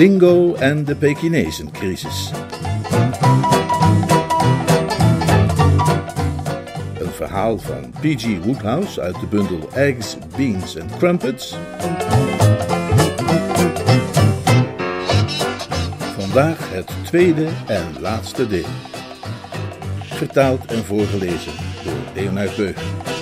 Bingo en de Pekinezencrisis. Een verhaal van P.G. Woodhouse uit de bundel Eggs, Beans and Crumpets. Vandaag het tweede en laatste deel. Vertaald en voorgelezen door Leonard Beug.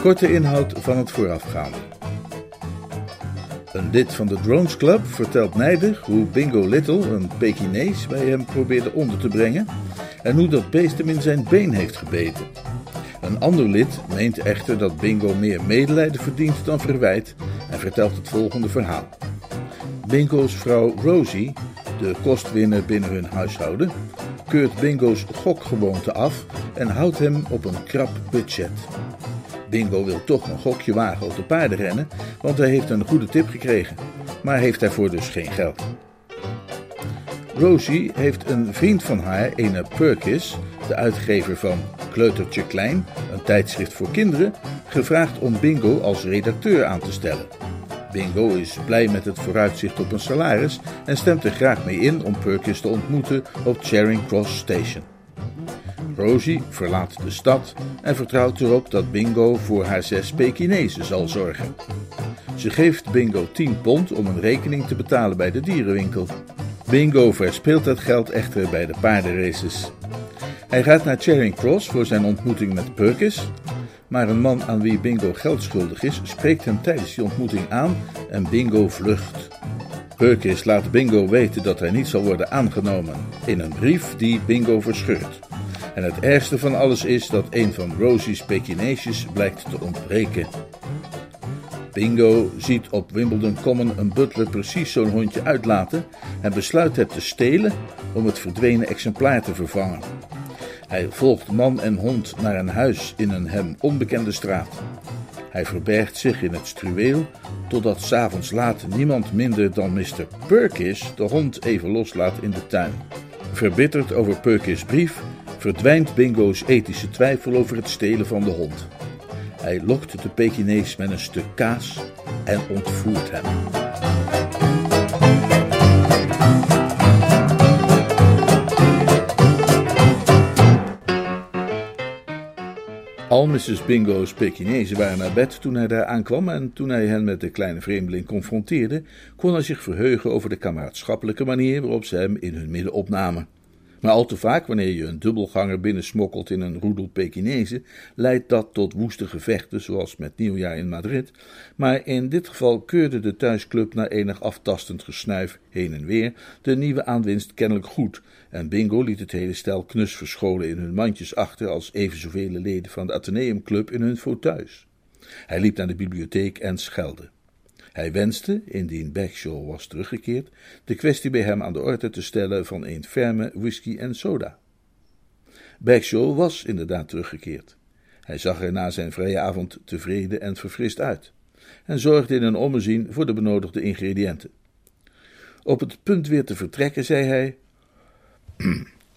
Korte inhoud van het voorafgaande. Een lid van de Drones Club vertelt nijdig hoe Bingo Little, een Pekinees, bij hem probeerde onder te brengen en hoe dat beest hem in zijn been heeft gebeten. Een ander lid meent echter dat Bingo meer medelijden verdient dan verwijt en vertelt het volgende verhaal. Bingo's vrouw Rosie, de kostwinner binnen hun huishouden, keurt Bingo's gokgewoonte af en houdt hem op een krap budget. Bingo wil toch een gokje wagen op de paardenrennen, want hij heeft een goede tip gekregen, maar heeft daarvoor dus geen geld. Rosie heeft een vriend van haar, ene Perkis, de uitgever van Kleutertje Klein, een tijdschrift voor kinderen, gevraagd om Bingo als redacteur aan te stellen. Bingo is blij met het vooruitzicht op een salaris en stemt er graag mee in om Perkis te ontmoeten op Charing Cross Station. Rosie verlaat de stad en vertrouwt erop dat Bingo voor haar zes Pekinezen zal zorgen. Ze geeft Bingo 10 pond om een rekening te betalen bij de dierenwinkel. Bingo verspeelt dat geld echter bij de paardenraces. Hij gaat naar Charing Cross voor zijn ontmoeting met Perkis, maar een man aan wie Bingo geld schuldig is, spreekt hem tijdens die ontmoeting aan en Bingo vlucht. Perkis laat Bingo weten dat hij niet zal worden aangenomen in een brief die Bingo verscheurt. En het ergste van alles is dat een van Rosie's Pekineesjes blijkt te ontbreken. Bingo ziet op Wimbledon Common een butler precies zo'n hondje uitlaten en besluit het te stelen om het verdwenen exemplaar te vervangen. Hij volgt man en hond naar een huis in een hem onbekende straat. Hij verbergt zich in het struweel totdat s'avonds laat niemand minder dan Mr. Perkis de hond even loslaat in de tuin. Verbitterd over Perkis' brief verdwijnt Bingo's ethische twijfel over het stelen van de hond. Hij lokt de Pekinees met een stuk kaas en ontvoert hem. Al Mrs. Bingo's Pekinezen waren naar bed toen hij daar aankwam en toen hij hen met de kleine vreemdeling confronteerde, kon hij zich verheugen over de kameradschappelijke manier waarop ze hem in hun midden opnamen. Maar al te vaak, wanneer je een dubbelganger binnensmokkelt in een roedel Pekinezen, leidt dat tot woeste gevechten, zoals met nieuwjaar in Madrid. Maar in dit geval keurde de thuisclub na enig aftastend gesnuif heen en weer de nieuwe aanwinst kennelijk goed, en Bingo liet het hele stel knus verscholen in hun mandjes achter als even zoveel leden van de Atheneumclub in hun fauteuils. Hij liep naar de bibliotheek en schelde. Hij wenste, indien Bagshaw was teruggekeerd, de kwestie bij hem aan de orde te stellen van een ferme whisky en soda. Bagshaw was inderdaad teruggekeerd. Hij zag er na zijn vrije avond tevreden en verfrist uit, en zorgde in een ommezien voor de benodigde ingrediënten. Op het punt weer te vertrekken, zei hij: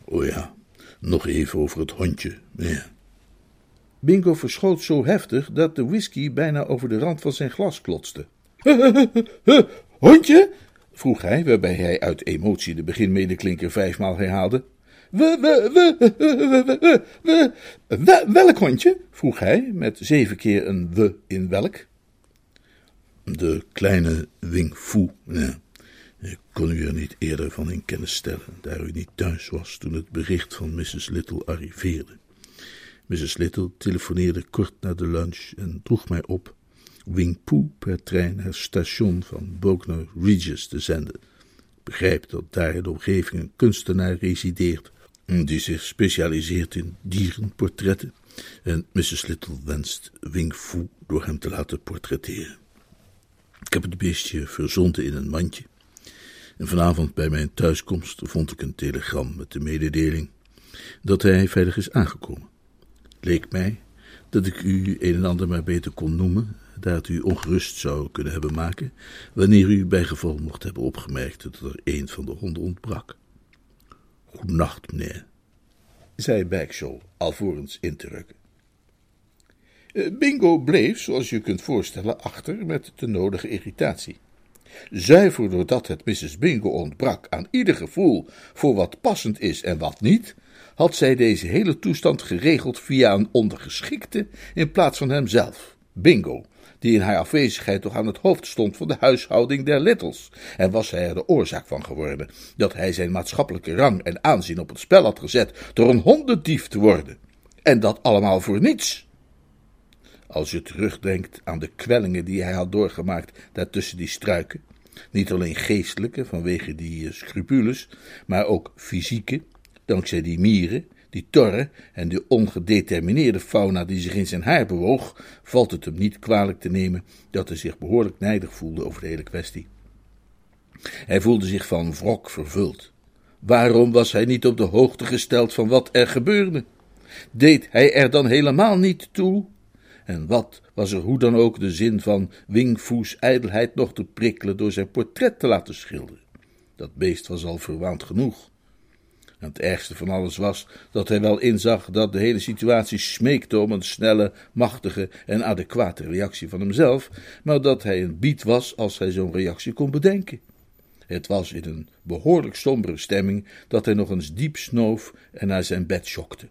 O ja, nog even over het hondje. Bingo verschoot zo heftig dat de whisky bijna over de rand van zijn glas klotste. Hondje? vroeg hij, waarbij hij uit emotie de beginmedeklinker vijfmaal herhaalde. We, we, we, we, we, we, welk hondje? vroeg hij, met zeven keer een we in welk. De kleine Wing Fu, ja. Ik kon u er niet eerder van in kennis stellen, daar u niet thuis was toen het bericht van Mrs. Little arriveerde. Mrs. Little telefoneerde kort na de lunch en droeg mij op Wingpoo per trein het station van Bognor Regis te zenden. begrijp dat daar in de omgeving een kunstenaar resideert die zich specialiseert in dierenportretten. En Mrs. Little wenst Wing Fu door hem te laten portretteren. Ik heb het beestje verzonden in een mandje. En vanavond bij mijn thuiskomst vond ik een telegram met de mededeling dat hij veilig is aangekomen. Leek mij dat ik u een en ander maar beter kon noemen, daar u ongerust zou kunnen hebben maken, wanneer u bij geval mocht hebben opgemerkt dat er een van de honden ontbrak. Goedenacht, meneer, zei Bagshaw, alvorens in te rukken. Eh, Bingo bleef, zoals je kunt voorstellen, achter met de nodige irritatie. Zuiver doordat het Mrs. Bingo ontbrak aan ieder gevoel voor wat passend is en wat niet, had zij deze hele toestand geregeld via een ondergeschikte in plaats van hemzelf, Bingo, die in haar afwezigheid toch aan het hoofd stond van de huishouding der Littles, en was hij er de oorzaak van geworden dat hij zijn maatschappelijke rang en aanzien op het spel had gezet door een hondendief te worden. En dat allemaal voor niets. Als je terugdenkt aan de kwellingen die hij had doorgemaakt daartussen die struiken, niet alleen geestelijke vanwege die uh, scrupules, maar ook fysieke, dankzij die mieren, die torre en de ongedetermineerde fauna die zich in zijn haar bewoog, valt het hem niet kwalijk te nemen dat hij zich behoorlijk nijdig voelde over de hele kwestie. Hij voelde zich van wrok vervuld. Waarom was hij niet op de hoogte gesteld van wat er gebeurde? Deed hij er dan helemaal niet toe? En wat was er hoe dan ook de zin van Wing ijdelheid nog te prikkelen door zijn portret te laten schilderen? Dat beest was al verwaand genoeg. Het ergste van alles was dat hij wel inzag dat de hele situatie smeekte om een snelle, machtige en adequate reactie van hemzelf, maar dat hij een bied was als hij zo'n reactie kon bedenken. Het was in een behoorlijk sombere stemming dat hij nog eens diep snoof en naar zijn bed schokte.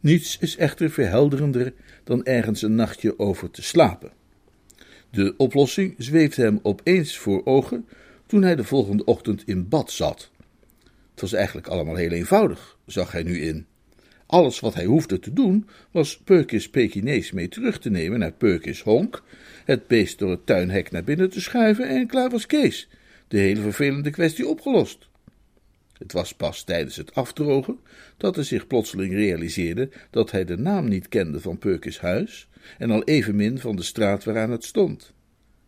Niets is echter verhelderender dan ergens een nachtje over te slapen. De oplossing zweefde hem opeens voor ogen toen hij de volgende ochtend in bad zat. Het was eigenlijk allemaal heel eenvoudig, zag hij nu in. Alles wat hij hoefde te doen was Perkis Pekinees mee terug te nemen naar Perkis Honk, het beest door het tuinhek naar binnen te schuiven en klaar was Kees. De hele vervelende kwestie opgelost. Het was pas tijdens het afdrogen dat hij zich plotseling realiseerde dat hij de naam niet kende van Perkis huis en al evenmin van de straat waaraan het stond.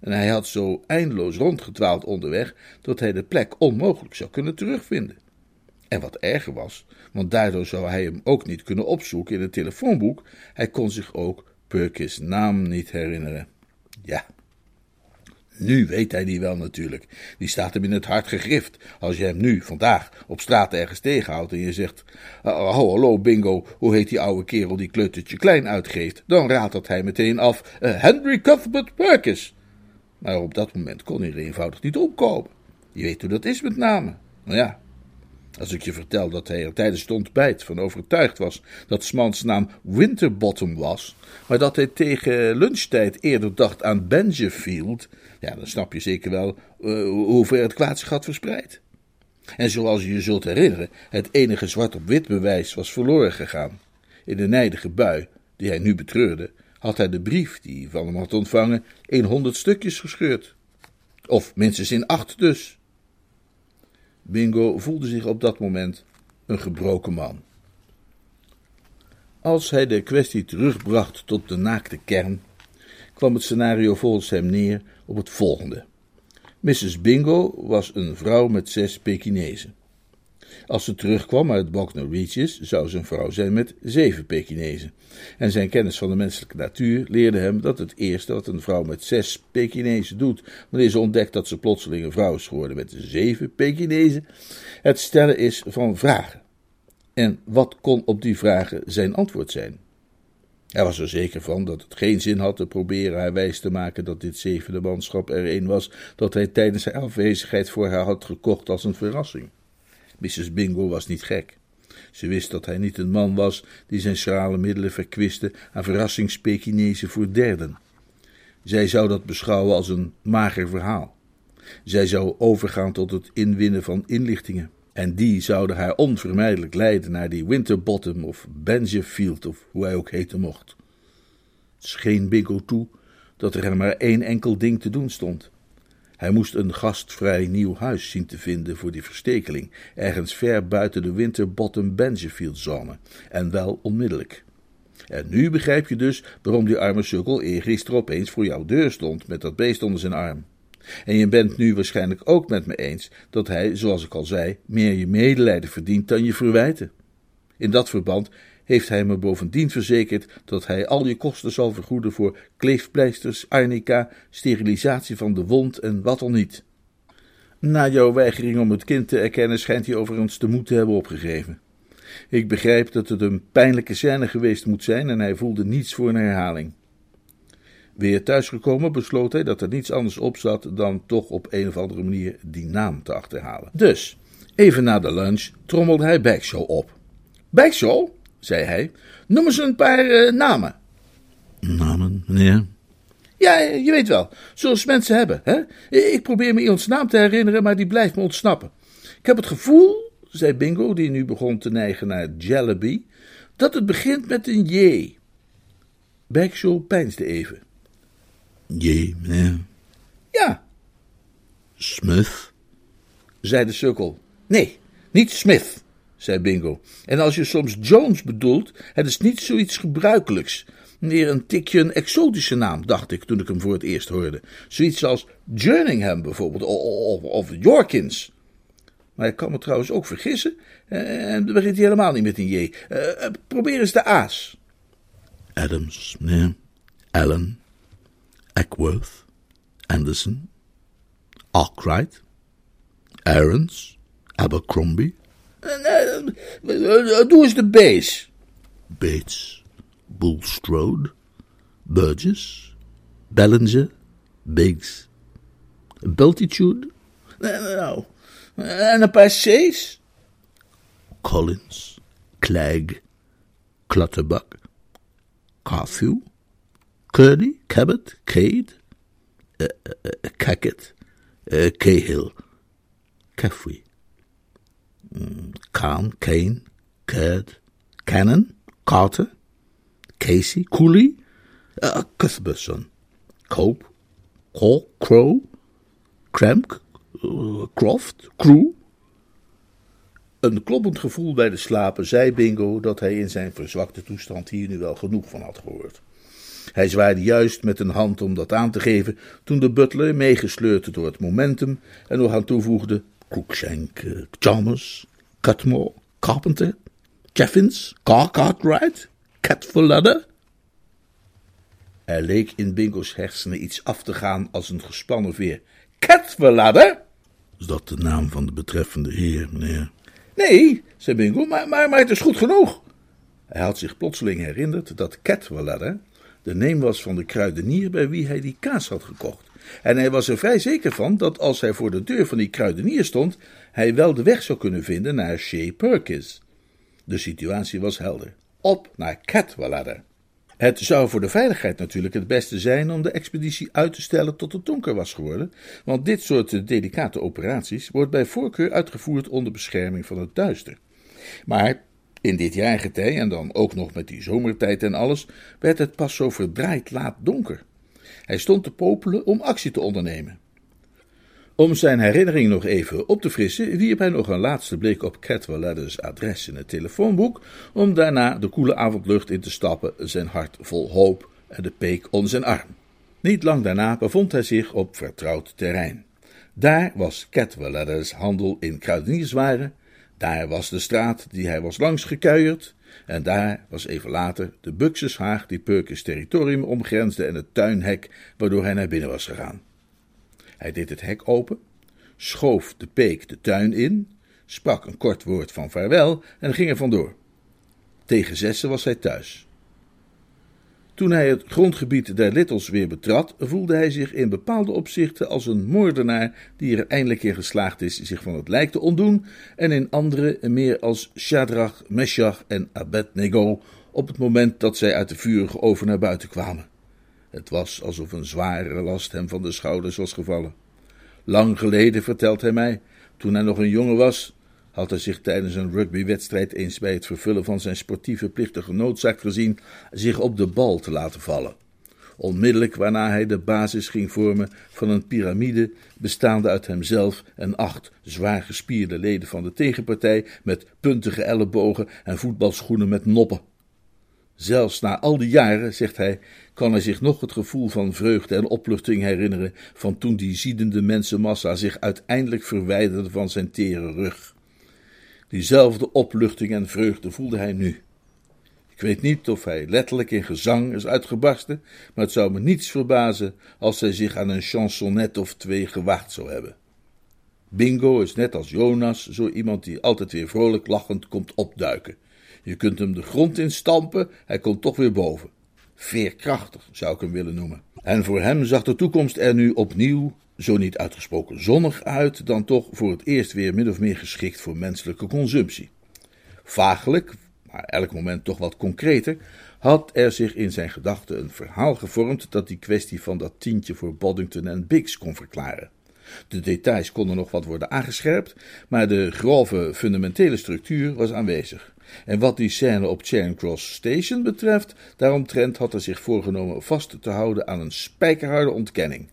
En hij had zo eindeloos rondgedwaald onderweg dat hij de plek onmogelijk zou kunnen terugvinden. En wat erger was, want daardoor zou hij hem ook niet kunnen opzoeken in het telefoonboek, hij kon zich ook Perkins naam niet herinneren. Ja, nu weet hij die wel natuurlijk. Die staat hem in het hart gegrift. Als je hem nu, vandaag, op straat ergens tegenhoudt en je zegt: oh, Hallo, bingo, hoe heet die oude kerel die kleutertje klein uitgeeft? Dan raadt dat hij meteen af: uh, Henry Cuthbert Perkins. Maar op dat moment kon hij er eenvoudig niet opkomen. Je weet hoe dat is met namen. Nou ja, als ik je vertel dat hij er tijdens het ontbijt van overtuigd was dat Smans naam Winterbottom was, maar dat hij tegen lunchtijd eerder dacht aan Benjafield, ja, dan snap je zeker wel uh, hoe ver het kwaad zich had verspreid. En zoals je je zult herinneren, het enige zwart op wit bewijs was verloren gegaan. In de nijdige bui, die hij nu betreurde, had hij de brief die hij van hem had ontvangen in honderd stukjes gescheurd. Of minstens in acht dus. Bingo voelde zich op dat moment een gebroken man. Als hij de kwestie terugbracht tot de naakte kern, kwam het scenario volgens hem neer op het volgende. Mrs. Bingo was een vrouw met zes Pekinezen. Als ze terugkwam uit Bognor Regis, zou ze een vrouw zijn met zeven Pekinezen. En zijn kennis van de menselijke natuur leerde hem dat het eerste wat een vrouw met zes Pekinezen doet, wanneer ze ontdekt dat ze plotseling een vrouw is geworden met zeven Pekinezen, het stellen is van vragen. En wat kon op die vragen zijn antwoord zijn? Hij was er zeker van dat het geen zin had te proberen haar wijs te maken dat dit zevende manschap er een was dat hij tijdens zijn afwezigheid voor haar had gekocht als een verrassing. Mrs. Bingo was niet gek. Ze wist dat hij niet een man was die zijn schrale middelen verkwiste aan verrassingspekinezen voor derden. Zij zou dat beschouwen als een mager verhaal. Zij zou overgaan tot het inwinnen van inlichtingen. En die zouden haar onvermijdelijk leiden naar die Winterbottom of Benjafield of hoe hij ook heten mocht. Het scheen Bingo toe dat er maar één enkel ding te doen stond. Hij moest een gastvrij nieuw huis zien te vinden voor die verstekeling, ergens ver buiten de Winterbottom Benjafield zone, en wel onmiddellijk. En nu begrijp je dus waarom die arme sukkel eergisteren opeens voor jouw deur stond met dat beest onder zijn arm. En je bent nu waarschijnlijk ook met me eens dat hij, zoals ik al zei, meer je medelijden verdient dan je verwijten. In dat verband heeft hij me bovendien verzekerd dat hij al je kosten zal vergoeden voor kleefpleisters, arnica, sterilisatie van de wond en wat al niet. Na jouw weigering om het kind te erkennen, schijnt hij overigens de moed te hebben opgegeven. Ik begrijp dat het een pijnlijke scène geweest moet zijn en hij voelde niets voor een herhaling. Weer thuisgekomen besloot hij dat er niets anders op zat dan toch op een of andere manier die naam te achterhalen. Dus, even na de lunch, trommelde hij Bagshaw op. Bagshaw, zei hij, noem eens een paar uh, namen. Namen, meneer? Ja, je weet wel, zoals mensen hebben. Hè? Ik probeer me iemands naam te herinneren, maar die blijft me ontsnappen. Ik heb het gevoel, zei Bingo, die nu begon te neigen naar Jalebi, dat het begint met een J. Bagshaw peinsde even. J, meneer? Ja. Smith? zei de sukkel. Nee, niet Smith, zei Bingo. En als je soms Jones bedoelt, het is niet zoiets gebruikelijks. Meer een tikje een exotische naam, dacht ik toen ik hem voor het eerst hoorde. Zoiets als Jerningham bijvoorbeeld, of, of, Yorkins. Maar ik kan me trouwens ook vergissen, eh, en dan begint hij helemaal niet met een J. Uh, probeer eens de A's. Adams, meneer. Allen. Ackworth. Anderson. Arkwright. Aarons. Abercrombie. Doe eens de B's. Bates. Bulstrode. Burgess. Bellinger. Biggs. Beltitude. Nou, en een paar C's. Collins. Clegg. Clutterbuck. Carthew. Kearney. Cabot. Cade. Uh, uh, Cackett. Uh, Cahill. Caffrey. Kahn, Kane, Caird, Cannon, Carter, Casey, Cooley, uh, Cuthbertson, Cope, Hawk, Crow, Cramp, uh, Croft, Crew. Een kloppend gevoel bij de slapen zei Bingo dat hij in zijn verzwakte toestand hier nu wel genoeg van had gehoord. Hij zwaaide juist met een hand om dat aan te geven, toen de butler, meegesleurd door het momentum, er nog aan toevoegde: Cruikshank, uh, Chalmers, Cutmore, Carpenter, Jeffins, Car Cartwright, Cadwallader. Er leek in Bingo's hersenen iets af te gaan als een gespannen veer. Cadwallader? Is dat de naam van de betreffende heer, meneer? Nee, zei Bingo, maar, maar, maar het is goed genoeg. Hij had zich plotseling herinnerd dat Cadwallader de neem was van de kruidenier bij wie hij die kaas had gekocht. En hij was er vrij zeker van dat als hij voor de deur van die kruidenier stond, hij wel de weg zou kunnen vinden naar Shea Perkins. De situatie was helder. Op naar Cadwallader. Het zou voor de veiligheid natuurlijk het beste zijn om de expeditie uit te stellen tot het donker was geworden, want dit soort delicate operaties wordt bij voorkeur uitgevoerd onder bescherming van het duister. Maar in dit jaargetij, en dan ook nog met die zomertijd en alles, werd het pas zo verdraaid laat donker. Hij stond te popelen om actie te ondernemen. Om zijn herinnering nog even op te frissen, wierp hij nog een laatste blik op Cadwallader's adres in het telefoonboek, om daarna de koele avondlucht in te stappen, zijn hart vol hoop en de peek onder zijn arm. Niet lang daarna bevond hij zich op vertrouwd terrein. Daar was Cadwallader's handel in kruidenierswaren, daar was de straat die hij was langs gekuierd, en daar was even later de buxushaag die Perkins territorium omgrensde en het tuinhek waardoor hij naar binnen was gegaan. Hij deed het hek open, schoof de peek de tuin in, sprak een kort woord van vaarwel en ging er vandoor. Tegen zessen was hij thuis. Toen hij het grondgebied der Littles weer betrad, voelde hij zich in bepaalde opzichten als een moordenaar die er eindelijk in geslaagd is zich van het lijk te ontdoen, en in andere meer als Shadrach, Meshach en Abednego op het moment dat zij uit de vurige oven naar buiten kwamen. Het was alsof een zware last hem van de schouders was gevallen. Lang geleden, vertelt hij mij, toen hij nog een jongen was, had hij zich tijdens een rugbywedstrijd eens bij het vervullen van zijn sportieve plichten genoodzaakt gezien zich op de bal te laten vallen. onmiddellijk waarna hij de basis ging vormen van een piramide bestaande uit hemzelf en acht zwaar gespierde leden van de tegenpartij met puntige ellebogen en voetbalschoenen met noppen. Zelfs na al die jaren, zegt hij, kan hij zich nog het gevoel van vreugde en opluchting herinneren van toen die ziedende mensenmassa zich uiteindelijk verwijderde van zijn tere rug. Diezelfde opluchting en vreugde voelde hij nu. Ik weet niet of hij letterlijk in gezang is uitgebarsten, maar het zou me niets verbazen als hij zich aan een chansonnet of twee gewaagd zou hebben. Bingo is net als Jonas zo iemand die altijd weer vrolijk lachend komt opduiken. Je kunt hem de grond in stampen, hij komt toch weer boven. Veerkrachtig zou ik hem willen noemen. En voor hem zag de toekomst er nu opnieuw, zo niet uitgesproken zonnig uit, dan toch voor het eerst weer min of meer geschikt voor menselijke consumptie. Vagelijk, maar elk moment toch wat concreter, had er zich in zijn gedachten een verhaal gevormd dat die kwestie van dat tientje voor Boddington en Biggs kon verklaren. De details konden nog wat worden aangescherpt, maar de grove fundamentele structuur was aanwezig. En wat die scène op Charing Cross Station betreft, daaromtrent had hij zich voorgenomen vast te houden aan een spijkerharde ontkenning.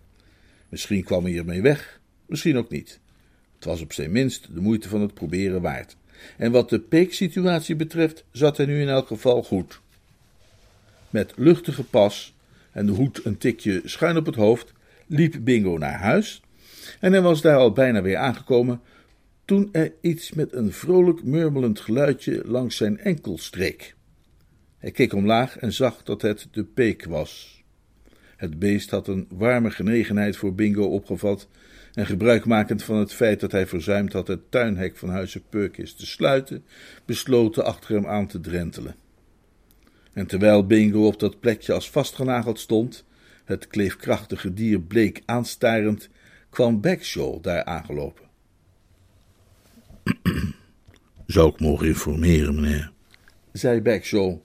Misschien kwam hij hiermee weg, misschien ook niet. Het was op zijn minst de moeite van het proberen waard. En wat de peeksituatie betreft, zat hij nu in elk geval goed. Met luchtige pas en de hoed een tikje schuin op het hoofd, liep Bingo naar huis. En hij was daar al bijna weer aangekomen toen er iets met een vrolijk murmelend geluidje langs zijn enkel streek. Hij keek omlaag en zag dat het de peek was. Het beest had een warme genegenheid voor Bingo opgevat en gebruikmakend van het feit dat hij verzuimd had het tuinhek van huizen Perkis te sluiten, besloten achter hem aan te drentelen. En terwijl Bingo op dat plekje als vastgenageld stond, het kleefkrachtige dier bleek aanstarend, kwam Bagshaw daar aangelopen. Zou ik mogen informeren, meneer? zei Bagshaw.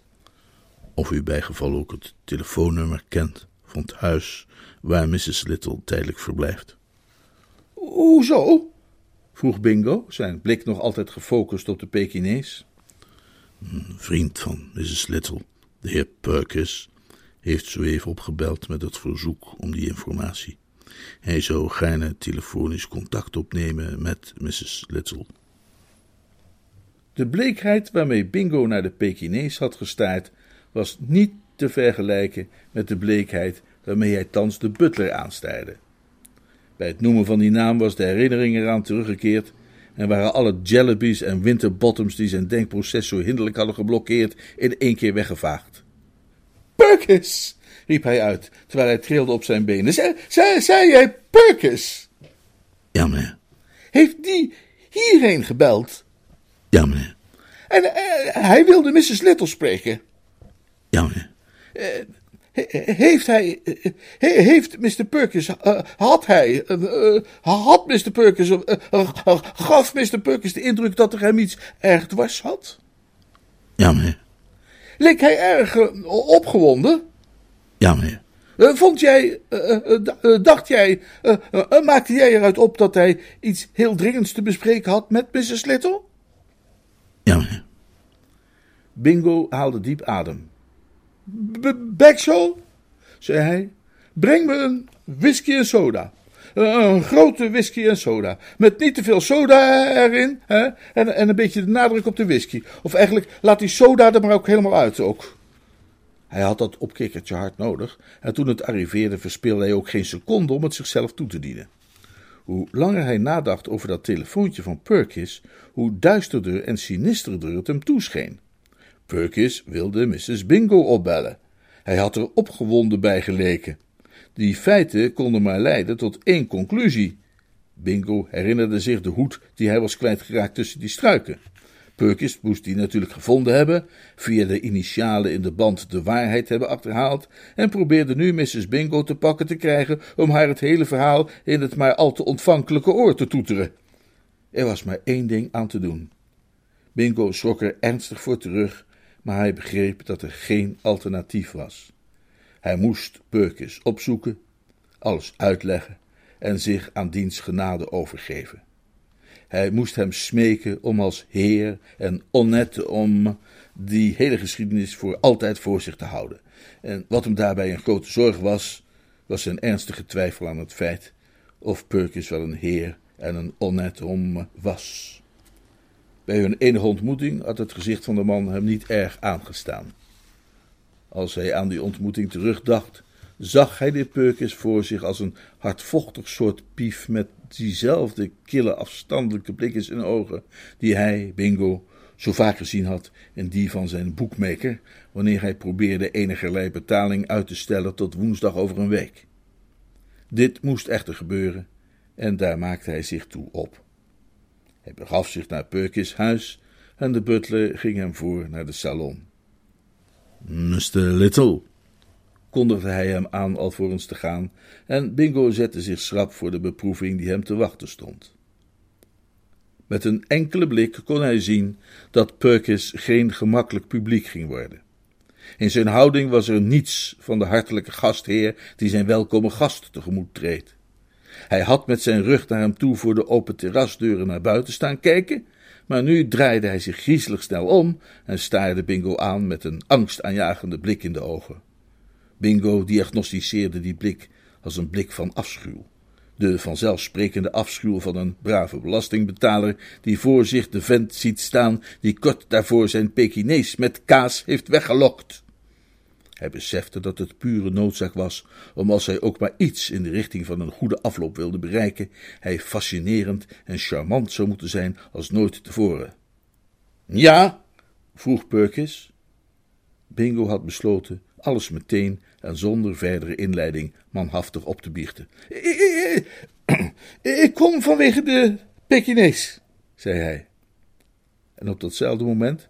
Of u bij geval ook het telefoonnummer kent van het huis waar Mrs. Little tijdelijk verblijft. Hoezo? vroeg Bingo, zijn blik nog altijd gefocust op de Pekinees. Een vriend van Mrs. Little, de heer Perkins, heeft zo even opgebeld met het verzoek om die informatie. Hij zou gaarne telefonisch contact opnemen met Mrs. Little. De bleekheid waarmee Bingo naar de Pekinees had gestaard, was niet te vergelijken met de bleekheid waarmee hij thans de butler aanstaarde. Bij het noemen van die naam was de herinnering eraan teruggekeerd en waren alle jellibies en winterbottoms die zijn denkproces zo hinderlijk hadden geblokkeerd in één keer weggevaagd. Perkins! riep hij uit, terwijl hij trilde op zijn benen. Zei, zei, zei jij Perkins? Ja, meneer. Heeft die hierheen gebeld? Ja, meneer. En uh, hij wilde Mrs. Little spreken. Ja, meneer. Uh, heeft hij, uh, heeft Mr. Perkins, had hij, had Mr. Perkins, gaf Mr. Perkins de indruk dat er hem iets erg dwars had? Ja, meneer. Leek hij erg opgewonden? Ja, meneer. vond jij, dacht jij, maakte jij eruit op dat hij iets heel dringends te bespreken had met Mrs. Little? Ja, meneer. Bingo haalde diep adem. Backshaw, zei hij, breng me een whisky en soda. Een grote whisky en soda. Met niet te veel soda erin. Hè? En, en een beetje de nadruk op de whisky. Of eigenlijk laat die soda er maar ook helemaal uit ook. Hij had dat opkikkertje hard nodig. En toen het arriveerde verspeelde hij ook geen seconde om het zichzelf toe te dienen. Hoe langer hij nadacht over dat telefoontje van Perkins, hoe duisterder en sinisterder het hem toescheen. Perkins wilde Mrs. Bingo opbellen. Hij had er opgewonden bij geleken. Die feiten konden maar leiden tot één conclusie. Bingo herinnerde zich de hoed die hij was kwijtgeraakt tussen die struiken. Perkins moest die natuurlijk gevonden hebben, via de initialen in de band de waarheid hebben achterhaald en probeerde nu Mrs. Bingo te pakken te krijgen om haar het hele verhaal in het maar al te ontvankelijke oor te toeteren. Er was maar één ding aan te doen. Bingo schrok er ernstig voor terug, maar hij begreep dat er geen alternatief was. Hij moest Perkins opzoeken, alles uitleggen en zich aan diens genade overgeven. Hij moest hem smeken om als heer en onnet om die hele geschiedenis voor altijd voor zich te houden. En wat hem daarbij een grote zorg was, was zijn ernstige twijfel aan het feit of Perkins wel een heer en een onnet om was. Bij hun enige ontmoeting had het gezicht van de man hem niet erg aangestaan. Als hij aan die ontmoeting terugdacht, zag hij dit Perkins voor zich als een hardvochtig soort pief met diezelfde kille afstandelijke blik in zijn ogen, die hij, Bingo, zo vaak gezien had in die van zijn boekmaker, wanneer hij probeerde enigerlei betaling uit te stellen tot woensdag over een week. Dit moest echter gebeuren, en daar maakte hij zich toe op. Hij begaf zich naar Perkins huis en de butler ging hem voor naar de salon. Mr. Little, kondigde hij hem aan alvorens te gaan, en Bingo zette zich schrap voor de beproeving die hem te wachten stond. Met een enkele blik kon hij zien dat Perkins geen gemakkelijk publiek ging worden. In zijn houding was er niets van de hartelijke gastheer die zijn welkome gast tegemoet treedt. Hij had met zijn rug naar hem toe voor de open terrasdeuren naar buiten staan kijken, maar nu draaide hij zich griezelig snel om en staarde Bingo aan met een angstaanjagende blik in de ogen. Bingo diagnosticeerde die blik als een blik van afschuw. De vanzelfsprekende afschuw van een brave belastingbetaler die voor zich de vent ziet staan die kort daarvoor zijn Pekinees met kaas heeft weggelokt. Hij besefte dat het pure noodzaak was om als hij ook maar iets in de richting van een goede afloop wilde bereiken, hij fascinerend en charmant zou moeten zijn als nooit tevoren. Ja? vroeg Perkins. Bingo had besloten alles meteen en zonder verdere inleiding manhaftig op te biechten. Ik kom vanwege de Pekinees, zei hij. En op datzelfde moment,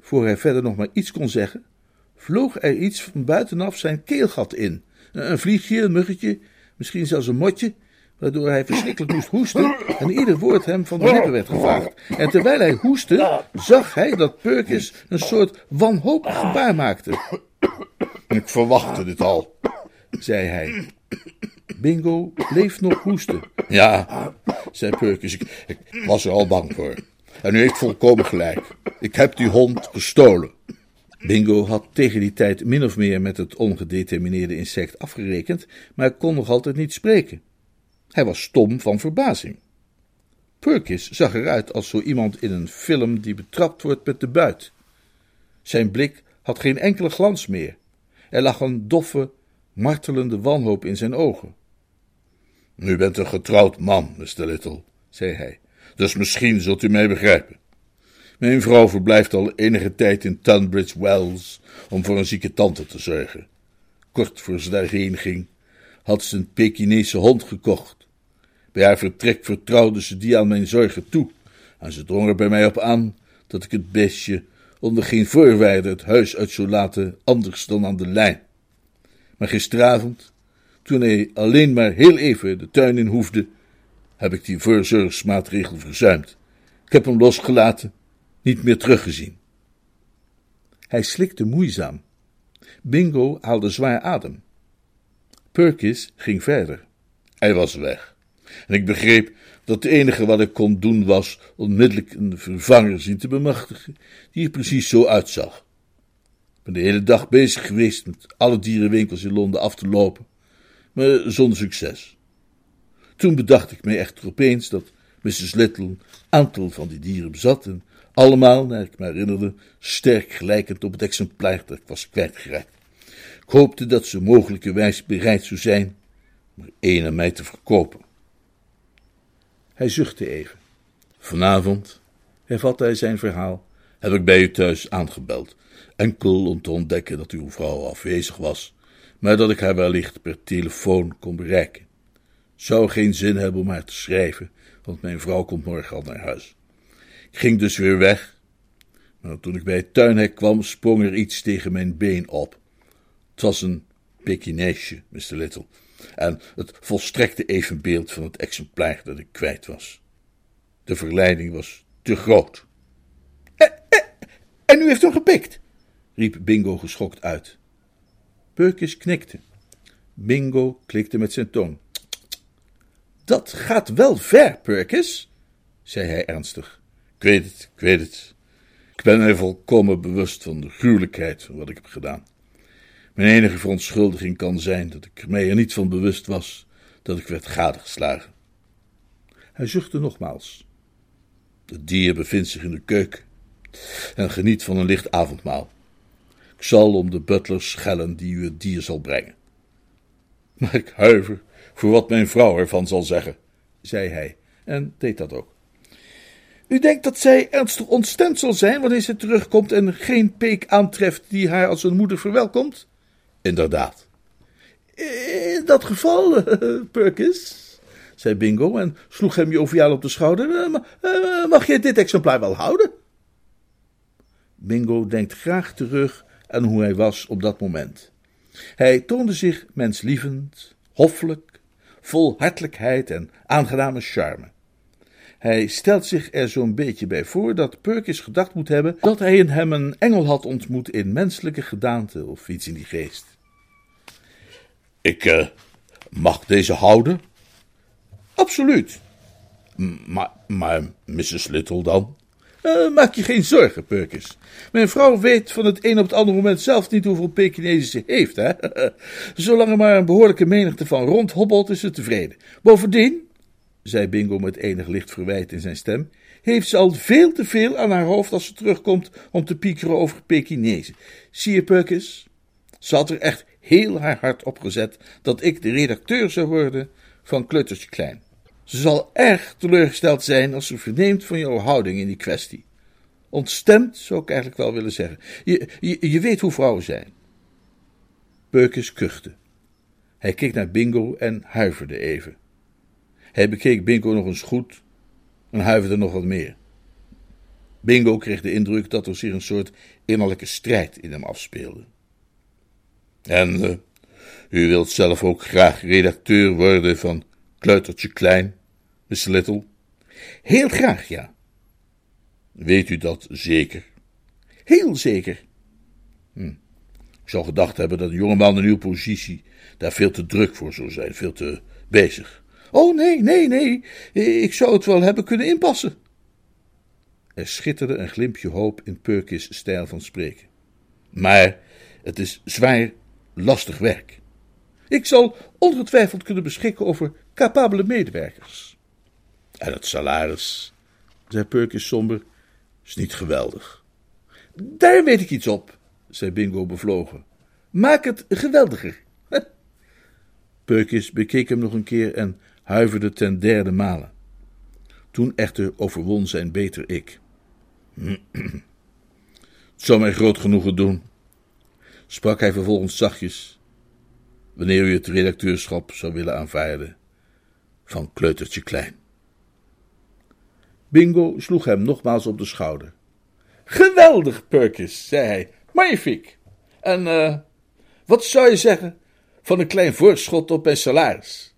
voor hij verder nog maar iets kon zeggen, vloog er iets van buitenaf zijn keelgat in. Een vliegje, een muggetje, misschien zelfs een motje, waardoor hij verschrikkelijk moest hoesten en ieder woord hem van de lippen werd gevaagd. En terwijl hij hoestte, zag hij dat Perkins een soort wanhopig gebaar maakte. Ik verwachtte dit al, zei hij. Bingo bleef nog hoesten. Ja, zei Perkins, ik, ik was er al bang voor. En u heeft volkomen gelijk. Ik heb die hond gestolen. Bingo had tegen die tijd min of meer met het ongedetermineerde insect afgerekend, maar kon nog altijd niet spreken. Hij was stom van verbazing. Perkins zag eruit als zo iemand in een film die betrapt wordt met de buit. Zijn blik had geen enkele glans meer. Er lag een doffe, martelende wanhoop in zijn ogen. U bent een getrouwd man, Mr. Little, zei hij, dus misschien zult u mij begrijpen. Mijn vrouw verblijft al enige tijd in Tunbridge Wells om voor een zieke tante te zorgen. Kort voor ze daarheen ging, had ze een Pekinese hond gekocht. Bij haar vertrek vertrouwde ze die aan mijn zorgen toe, en ze drong er bij mij op aan dat ik het beestje onder geen voorwaarde het huis uit zou laten anders dan aan de lijn. Maar gisteravond, toen hij alleen maar heel even de tuin in hoefde, heb ik die voorzorgsmaatregel verzuimd. Ik heb hem losgelaten niet meer teruggezien. Hij slikte moeizaam. Bingo haalde zwaar adem. Perkins ging verder. Hij was weg. En ik begreep dat het enige wat ik kon doen was onmiddellijk een vervanger zien te bemachtigen, die er precies zo uitzag. Ik ben de hele dag bezig geweest met alle dierenwinkels in Londen af te lopen, maar zonder succes. Toen bedacht ik mij echter opeens dat Mrs. Little een aantal van die dieren bezat en allemaal, naar ik me herinnerde, sterk gelijkend op het exemplaar dat ik was kwijtgeraakt. Ik hoopte dat ze mogelijkerwijs bereid zou zijn er één aan mij te verkopen. Hij zuchtte even. Vanavond, hervatte hij zijn verhaal, heb ik bij u thuis aangebeld, enkel om te ontdekken dat uw vrouw afwezig was, maar dat ik haar wellicht per telefoon kon bereiken. Zou geen zin hebben om haar te schrijven, want mijn vrouw komt morgen al naar huis. Ik ging dus weer weg. Maar toen ik bij het tuinhek kwam, sprong er iets tegen mijn been op. Het was een Pekineesje, Mr. Little, en het volstrekte evenbeeld van het exemplaar dat ik kwijt was. De verleiding was te groot. Eh, eh, en u heeft hem gepikt, riep Bingo geschokt uit. Perkins knikte. Bingo klikte met zijn tong. Dat gaat wel ver, Perkins, zei hij ernstig. Ik weet het, ik weet het. Ik ben mij volkomen bewust van de gruwelijkheid van wat ik heb gedaan. Mijn enige verontschuldiging kan zijn dat ik mij er niet van bewust was dat ik werd gadegeslagen. Hij zuchtte nogmaals. Het dier bevindt zich in de keuken en geniet van een licht avondmaal. Ik zal om de butler schellen die u het dier zal brengen. Maar ik huiver voor wat mijn vrouw ervan zal zeggen, zei hij, en deed dat ook. U denkt dat zij ernstig ontstemd zal zijn wanneer ze terugkomt en geen peek aantreft die haar als een moeder verwelkomt? Inderdaad. In dat geval, Perkins, zei Bingo en sloeg hem joviaal op de schouder, eh, eh, mag je dit exemplaar wel houden? Bingo denkt graag terug aan hoe hij was op dat moment. Hij toonde zich menslievend, hoffelijk, vol hartelijkheid en aangename charme. Hij stelt zich er zo'n beetje bij voor dat Perkins gedacht moet hebben dat hij in hem een engel had ontmoet in menselijke gedaante of iets in die geest. Ik uh, mag deze houden? Absoluut. Maar, maar Mrs. Little dan? Uh, maak je geen zorgen, Perkins. Mijn vrouw weet van het een op het andere moment zelf niet hoeveel Pekinezen ze heeft, hè? Zolang er maar een behoorlijke menigte van rondhobbelt, is ze tevreden. Bovendien, zei Bingo met enig licht verwijt in zijn stem, heeft ze al veel te veel aan haar hoofd als ze terugkomt om te piekeren over Pekinezen. Zie je, Perkins? Ze had er echt heel haar hart op gezet dat ik de redacteur zou worden van Kluttertje Klein. Ze zal erg teleurgesteld zijn als ze verneemt van jouw houding in die kwestie. Ontstemd, zou ik eigenlijk wel willen zeggen. Je, je, je weet hoe vrouwen zijn. Perkins kuchte. Hij keek naar Bingo en huiverde even. Hij bekeek Bingo nog eens goed en huiverde nog wat meer. Bingo kreeg de indruk dat er zich een soort innerlijke strijd in hem afspeelde. En uh, u wilt zelf ook graag redacteur worden van Kleutertje Klein, Miss Little? Heel graag, ja. Weet u dat zeker? Heel zeker. Hm. Ik zou gedacht hebben dat een jongeman in uw positie daar veel te druk voor zou zijn, veel te bezig. Oh, nee, nee, nee, ik zou het wel hebben kunnen inpassen. Er schitterde een glimpje hoop in Perkins' stijl van spreken. Maar het is zwaar lastig werk. Ik zal ongetwijfeld kunnen beschikken over capabele medewerkers. En het salaris, zei Perkins somber, is niet geweldig. Daar weet ik iets op, zei Bingo bevlogen. Maak het geweldiger. Perkins bekeek hem nog een keer en huiverde ten derde male. Toen echter overwon zijn beter ik. Het zou mij groot genoegen doen, sprak hij vervolgens zachtjes, wanneer u het redacteurschap zou willen aanvaarden van Kleutertje Klein. Bingo sloeg hem nogmaals op de schouder. Geweldig, Perkins, zei hij. Magnifiek. En uh, wat zou je zeggen van een klein voorschot op mijn salaris?